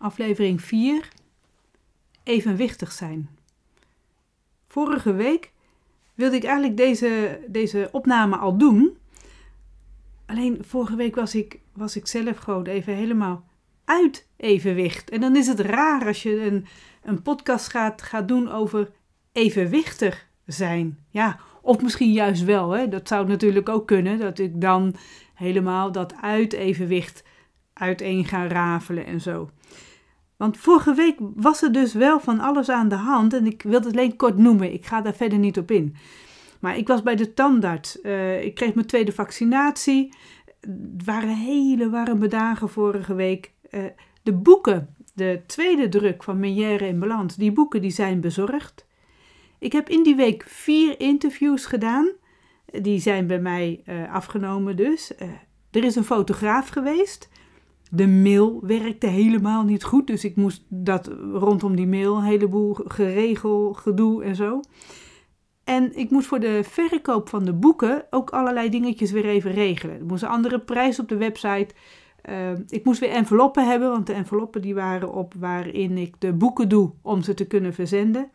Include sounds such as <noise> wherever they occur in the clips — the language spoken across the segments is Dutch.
aflevering 4, evenwichtig zijn. Vorige week wilde ik eigenlijk deze, deze opname al doen. Alleen vorige week was ik, was ik zelf gewoon even helemaal uit evenwicht. En dan is het raar als je een, een podcast gaat, gaat doen over evenwichtig zijn. Ja, of misschien juist wel. Hè? Dat zou natuurlijk ook kunnen. Dat ik dan helemaal dat uit evenwicht uiteen ga rafelen en zo. Want vorige week was er dus wel van alles aan de hand. En ik wil het alleen kort noemen. Ik ga daar verder niet op in. Maar ik was bij de tandarts. Uh, ik kreeg mijn tweede vaccinatie. Het waren hele warme dagen vorige week. Uh, de boeken, de tweede druk van Menière in Balans, die boeken die zijn bezorgd. Ik heb in die week vier interviews gedaan. Die zijn bij mij uh, afgenomen dus. er is een fotograaf geweest. De mail werkte helemaal niet goed, dus ik moest dat rondom die mail een heleboel geregel, gedoe en zo. En ik moest voor de verkoop van de boeken ook allerlei dingetjes weer even regelen. Er moest een andere prijs op de website. Uh, ik moest weer enveloppen hebben, want de enveloppen die waren op waarin ik de boeken doe om ze te kunnen verzenden.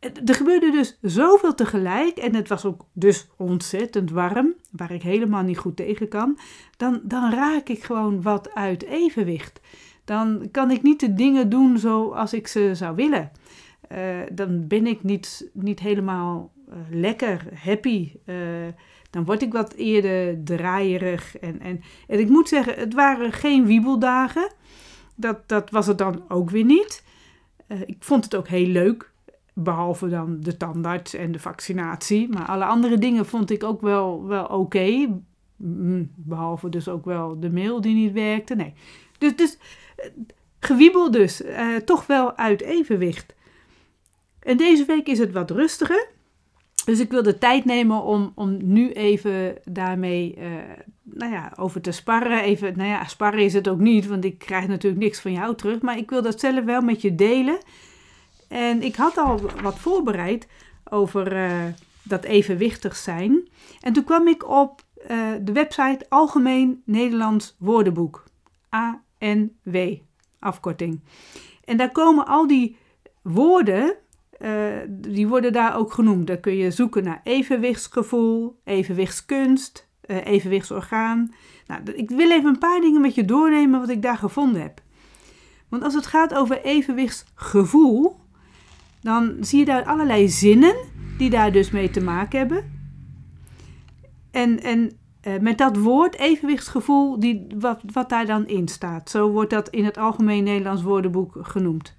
Er gebeurde dus zoveel tegelijk en het was ook dus ontzettend warm, waar ik helemaal niet goed tegen kan. Dan, dan raak ik gewoon wat uit evenwicht. Dan kan ik niet de dingen doen zoals ik ze zou willen. Uh, dan ben ik niet, niet helemaal uh, lekker, happy. Uh, dan word ik wat eerder draaierig. En, en, en ik moet zeggen, het waren geen wiebeldagen. Dat, dat was het dan ook weer niet. ik vond het ook heel leuk Behalve dan de tandarts en de vaccinatie. Maar alle andere dingen vond ik ook wel, wel oké. Mm, behalve dus ook wel de mail die niet werkte. Nee. Dus, dus gewiebel dus. Uh, toch wel uit evenwicht. En deze week is het wat rustiger. Dus ik wil de tijd nemen om, om nu even daarmee uh, nou ja, over te sparren. Even, nou ja, sparren is het ook niet, want ik krijg natuurlijk niks van jou terug. Maar ik wil dat zelf wel met je delen. En ik had al wat voorbereid over uh, dat evenwichtig zijn. En toen kwam ik op uh, de website Algemeen Nederlands Woordenboek. ANW, afkorting. En daar komen al die woorden, uh, die worden daar ook genoemd. Daar kun je zoeken naar evenwichtsgevoel, evenwichtskunst, evenwichtsorgaan. Nou, ik wil even een paar dingen met je doornemen wat ik daar gevonden heb. Want als het gaat over evenwichtsgevoel, dan zie je daar allerlei zinnen die daar dus mee te maken hebben. En, en uh, met dat woord evenwichtsgevoel, die, wat, wat daar dan in staat. Zo wordt dat in het Algemeen Nederlands Woordenboek genoemd.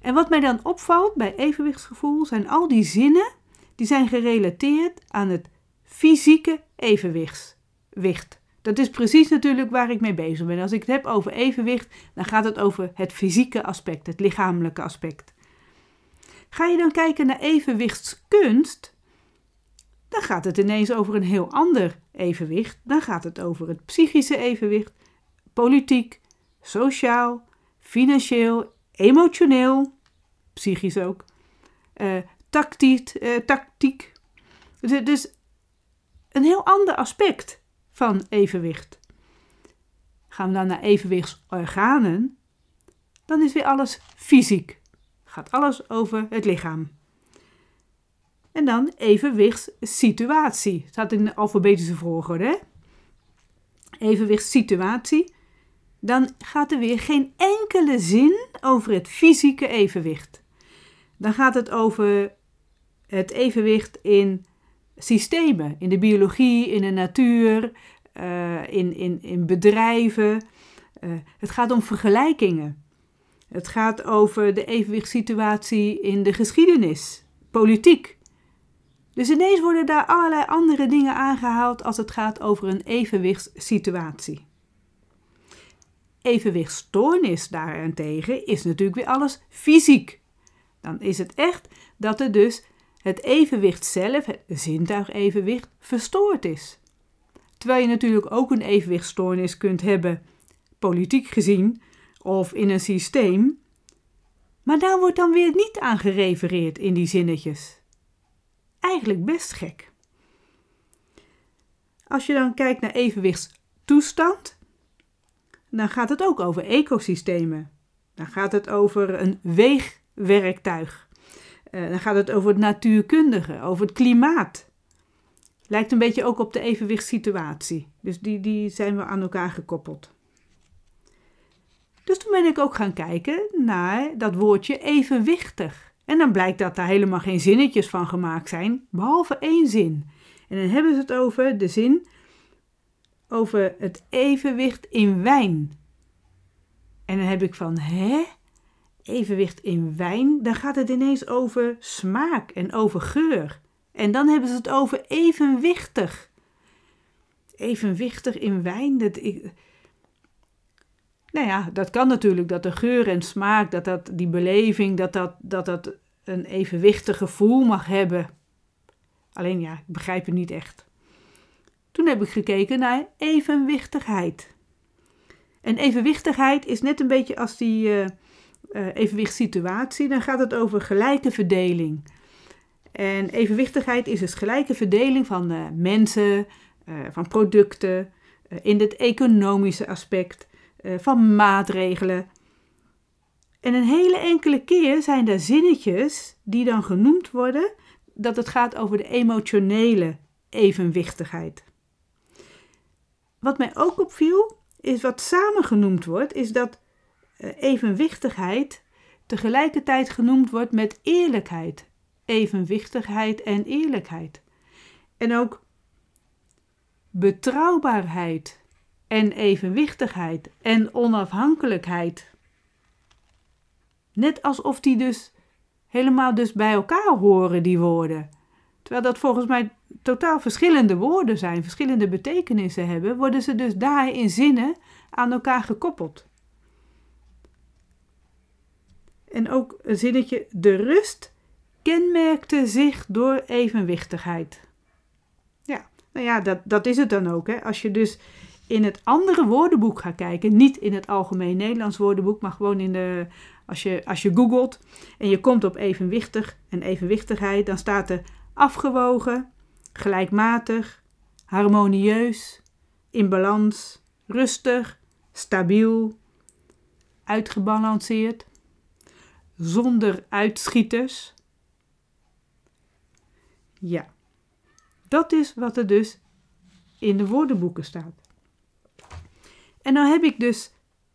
En wat mij dan opvalt bij evenwichtsgevoel zijn al die zinnen die zijn gerelateerd aan het fysieke evenwicht. Dat is precies natuurlijk waar ik mee bezig ben. Als ik het heb over evenwicht, dan gaat het over het fysieke aspect, het lichamelijke aspect. Ga je dan kijken naar evenwichtskunst, dan gaat het ineens over een heel ander evenwicht. Dan gaat het over het psychische evenwicht, politiek, sociaal, financieel, emotioneel, psychisch ook, tactiek, uh, tactiek. Dus, dus een heel ander aspect van evenwicht. Gaan we dan naar evenwichtsorganen, dan is weer alles fysiek gaat alles over het lichaam. En dan evenwichtssituatie. Het staat in de alfabetische volgorde. Evenwichtssituatie. Dan gaat er weer geen enkele zin over het fysieke evenwicht. Dan gaat het over het evenwicht in systemen, in de biologie, in de natuur, uh, in, in, in bedrijven. Uh, het gaat om vergelijkingen. Het gaat over de evenwichtssituatie in de geschiedenis, politiek. Dus ineens worden daar allerlei andere dingen aangehaald als het gaat over een evenwichtssituatie. Evenwichtstoornis daarentegen is natuurlijk weer alles fysiek. Dan is het echt dat er dus het evenwicht zelf, het zintuigevenwicht, verstoord is. Terwijl je natuurlijk ook een evenwichtstoornis kunt hebben, politiek gezien, of in een systeem. Maar daar wordt dan weer niet aan gerefereerd in die zinnetjes. Eigenlijk best gek. Als je dan kijkt naar evenwichtstoestand, dan gaat het ook over ecosystemen. Dan gaat het over een weegwerktuig. Uh, dan gaat het over het natuurkundige, over het klimaat. Lijkt een beetje ook op de evenwichtssituatie. Dus die, die zijn we aan elkaar gekoppeld. Dus toen ben ik ook gaan kijken naar dat woordje evenwichtig. En dan blijkt dat daar helemaal geen zinnetjes van gemaakt zijn, behalve één zin. En dan hebben ze het over de zin over het evenwicht in wijn. En dan heb ik van, hè? Evenwicht in wijn? Dan gaat het ineens over smaak en over geur. En dan hebben ze het over evenwichtig. Evenwichtig in wijn? Dat, ik, nou ja, dat kan natuurlijk, dat de geur en smaak, dat dat, die beleving, dat dat, dat dat een evenwichtig gevoel mag hebben. Alleen ja, ik begrijp het niet echt. Toen heb ik gekeken naar evenwichtigheid. En evenwichtigheid is net een beetje als die uh, evenwichtssituatie. Dan gaat het over gelijke verdeling. En evenwichtigheid is dus gelijke verdeling van uh, mensen, van producten, in het economische aspect, van maatregelen. En een hele enkele keer zijn er zinnetjes die dan genoemd worden dat het gaat over de emotionele evenwichtigheid. Wat mij ook opviel, is wat samen genoemd wordt, is dat eh, evenwichtigheid tegelijkertijd genoemd wordt met eerlijkheid. Evenwichtigheid en eerlijkheid. En ook betrouwbaarheid en evenwichtigheid en onafhankelijkheid. Net alsof die dus helemaal dus bij elkaar horen, die woorden. Terwijl dat volgens mij totaal verschillende woorden zijn, verschillende betekenissen hebben, worden ze dus daar in zinnen aan elkaar gekoppeld. En ook een zinnetje, de rust kenmerkte zich door evenwichtigheid. Ja, nou ja, dat, dat is het dan ook. Hè. Als je dus in het andere woordenboek gaat kijken, niet in het algemeen Nederlands woordenboek, maar gewoon in de, als je, als je googelt en je komt op evenwichtig en evenwichtigheid, dan staat er afgewogen, gelijkmatig, harmonieus, in balans, rustig, stabiel, uitgebalanceerd, zonder uitschieters. Ja, dat is wat er dus in de woordenboeken staat. En nou heb ik dus,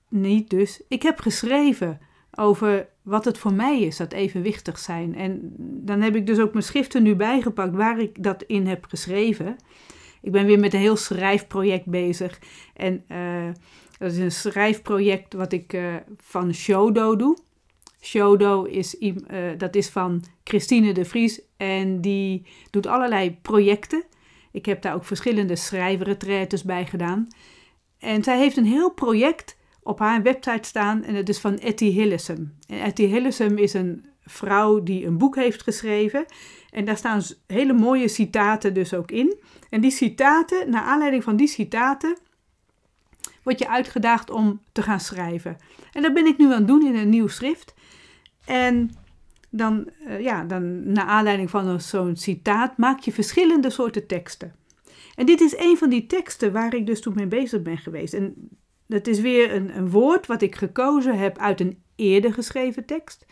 niet dus, ik heb geschreven over wat het voor mij is, dat evenwichtig zijn. En dan heb ik dus ook mijn schriften nu bijgepakt waar ik dat in heb geschreven. Ik ben weer met een heel schrijfproject bezig. En uh, dat is een schrijfproject wat ik uh, van Shodo doe. Shodo is, uh, dat is van Christine de Vries en die doet allerlei projecten. Ik heb daar ook verschillende schrijverretretes bij gedaan. En zij heeft een heel project op haar website staan en het is van Etty Hillesum. En Etty Hillesum is een vrouw die een boek heeft geschreven en daar staan hele mooie citaten dus ook in. En die citaten, naar aanleiding van die citaten, word je uitgedaagd om te gaan schrijven. En dat ben ik nu aan het doen in een nieuw schrift. En dan, uh, ja, dan naar aanleiding van zo'n citaat maak je verschillende soorten teksten. En dit is een van die teksten waar ik dus toen mee bezig ben geweest. En dat is weer een, een woord wat ik gekozen heb uit een eerder geschreven tekst.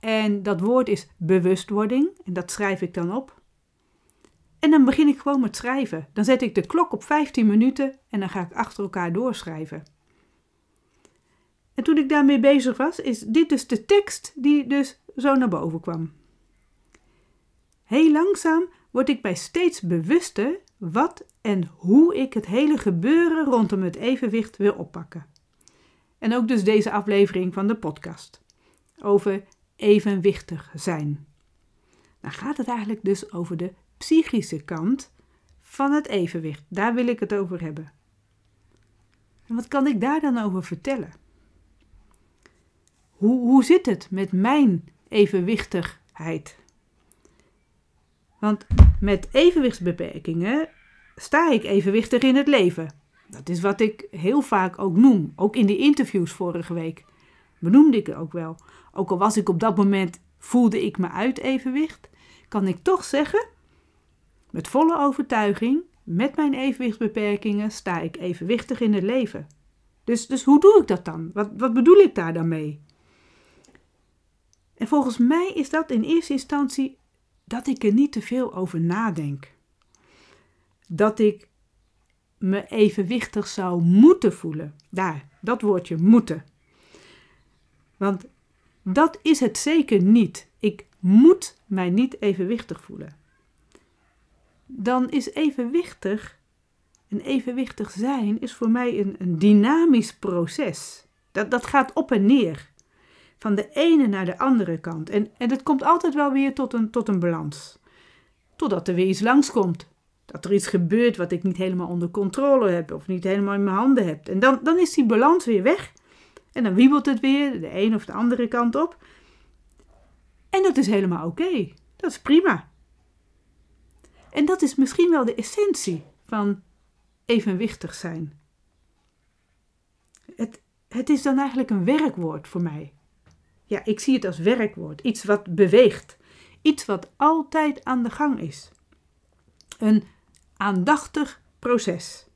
En dat woord is bewustwording. En dat schrijf ik dan op. En dan begin ik gewoon met schrijven. Dan zet ik de klok op 15 minuten en dan ga ik achter elkaar doorschrijven. En toen ik daarmee bezig was, is dit dus de tekst die dus zo naar boven kwam. Heel langzaam word ik bij steeds bewuster wat en hoe ik het hele gebeuren rondom het evenwicht wil oppakken. En ook dus deze aflevering van de podcast over evenwichtig zijn. Dan gaat het eigenlijk dus over de psychische kant van het evenwicht. Daar wil ik het over hebben. En wat kan ik daar dan over vertellen? Hoe, hoe zit het met mijn evenwichtigheid? Want met evenwichtsbeperkingen sta ik evenwichtig in het leven. Dat is wat ik heel vaak ook noem. Ook in de interviews vorige week benoemde ik het ook wel. Ook al was ik op dat moment, voelde ik me uit evenwicht, kan ik toch zeggen, met volle overtuiging, met mijn evenwichtsbeperkingen sta ik evenwichtig in het leven. Dus, dus hoe doe ik dat dan? Wat, wat bedoel ik daar dan mee? En volgens mij is dat in eerste instantie dat ik er niet te veel over nadenk. Dat ik me evenwichtig zou moeten voelen. Daar, dat woordje moeten. Want dat is het zeker niet. Ik moet mij niet evenwichtig voelen. Dan is evenwichtig, en evenwichtig zijn, is voor mij een, een dynamisch proces. Dat, dat gaat op en neer. Van de ene naar de andere kant. En, en het komt altijd wel weer tot een, tot een balans. Totdat er weer iets langskomt. Dat er iets gebeurt wat ik niet helemaal onder controle heb of niet helemaal in mijn handen heb. En dan, dan is die balans weer weg. En dan wiebelt het weer de een of de andere kant op. En dat is helemaal oké. Dat is prima. En dat is misschien wel de essentie van evenwichtig zijn. Het, het is dan eigenlijk een werkwoord voor mij. Ja, ik zie het als werkwoord. Iets wat beweegt. Iets wat altijd aan de gang is. Een aandachtig proces.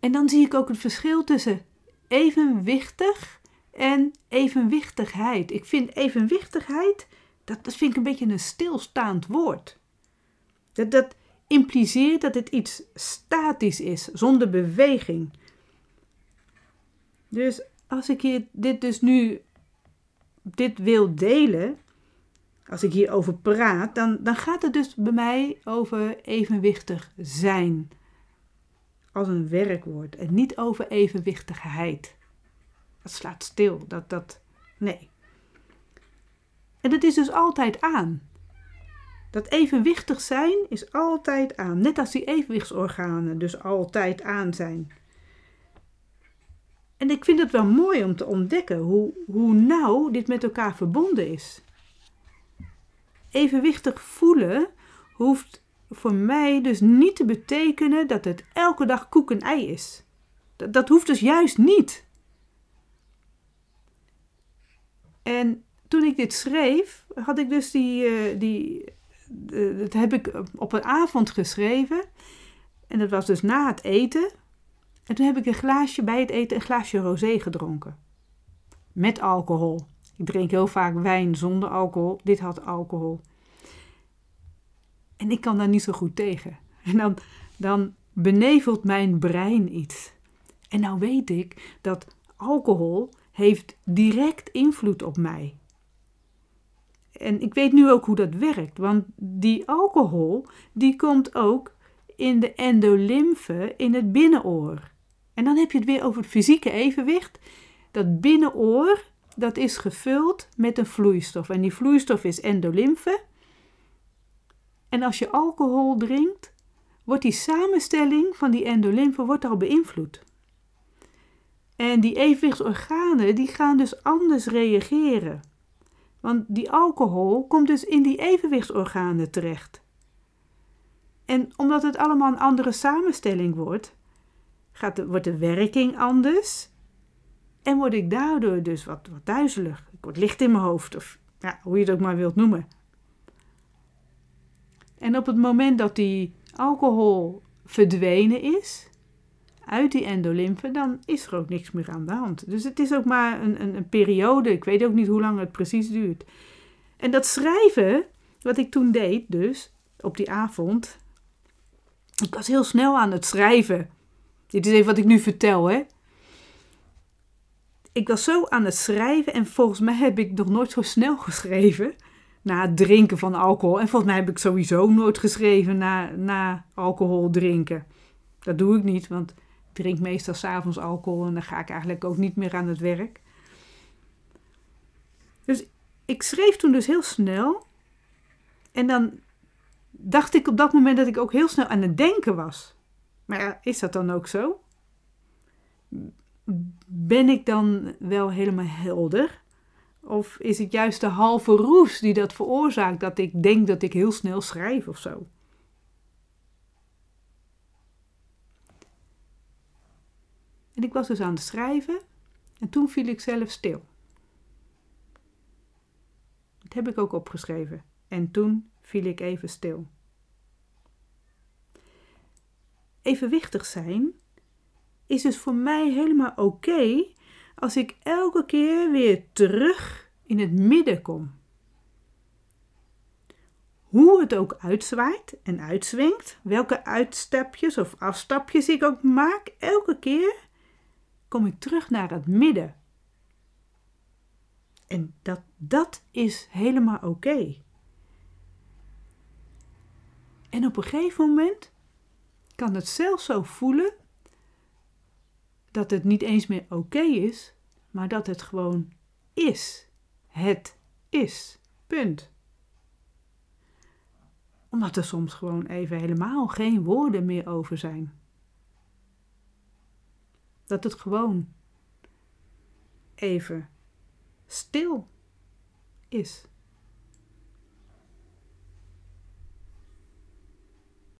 En dan zie ik ook het verschil tussen evenwichtig en evenwichtigheid. Ik vind evenwichtigheid, dat, dat vind ik een beetje een stilstaand woord. Dat, dat impliceert dat het iets statisch is, zonder beweging. Dus als ik dit dus nu dit wil delen, als ik hierover praat, dan, dan gaat het dus bij mij over evenwichtig zijn als een werkwoord en niet over evenwichtigheid. Dat slaat stil. Dat, dat, nee. En het is dus altijd aan. Dat evenwichtig zijn is altijd aan. Net als die evenwichtsorganen dus altijd aan zijn. En ik vind het wel mooi om te ontdekken hoe, hoe nauw dit met elkaar verbonden is. Evenwichtig voelen hoeft voor mij dus niet te betekenen dat het elke dag koek en ei is. Dat, dat hoeft dus juist niet. En toen ik dit schreef, had ik dus die, uh, die dat heb ik op een avond geschreven. En dat was dus na het eten. En toen heb ik een glaasje bij het eten, een glaasje rosé gedronken. Met alcohol. Ik drink heel vaak wijn zonder alcohol. Dit had alcohol. En ik kan daar niet zo goed tegen. En dan, dan benevelt mijn brein iets. En nou weet ik dat alcohol heeft direct invloed op mij. En ik weet nu ook hoe dat werkt, want die alcohol die komt ook in de endolymfe in het binnenoor. En dan heb je het weer over het fysieke evenwicht. Dat binnenoor, dat is gevuld met een vloeistof. En die vloeistof is endolymfe. En als je alcohol drinkt, wordt die samenstelling van die endolymfe wordt al beïnvloed. En die evenwichtsorganen die gaan dus anders reageren. Want die alcohol komt dus in die evenwichtsorganen terecht. En omdat het allemaal een andere samenstelling wordt, gaat wordt de werking anders. En word ik daardoor dus wat, wat duizelig. Ik word licht in mijn hoofd, of ja, hoe je het ook maar wilt noemen. En op het moment dat die alcohol verdwenen is uit die endolymfe, dan is er ook niks meer aan de hand. Dus het is ook maar een, een, een periode. Ik weet ook niet hoe lang het precies duurt. En dat schrijven, wat ik toen deed, dus op die avond. Ik was heel snel aan het schrijven. Dit is even wat ik nu vertel, hè. Ik was zo aan het schrijven en volgens mij heb ik nog nooit zo snel <laughs> geschreven na het drinken van alcohol. En volgens mij heb ik sowieso nooit geschreven na, na alcohol drinken. Dat doe ik niet, want ik drink meestal s'avonds alcohol en dan ga ik eigenlijk ook niet meer aan het werk. Dus ik schreef toen dus heel snel. En dan dacht ik op dat moment dat ik ook heel snel aan het denken was. Maar is dat dan ook zo? Ben ik dan wel helemaal helder? Of is het juist de halve roes die dat veroorzaakt dat ik denk dat ik heel snel schrijf of zo? En ik was dus aan het schrijven en toen viel ik zelf stil. Dat heb ik ook opgeschreven. En toen viel ik even stil. Evenwichtig zijn is dus voor mij helemaal oké als ik elke keer weer terug in het midden kom. Hoe het ook uitzwaait en uitswingt, welke uitstapjes of afstapjes ik ook maak, elke keer kom ik terug naar het midden. En dat, dat is helemaal oké. En op een gegeven moment kan het zelfs zo voelen dat het niet eens meer oké is, maar dat het gewoon is. Het is. Punt. Omdat er soms gewoon even helemaal geen woorden meer over zijn. Dat het gewoon even stil is.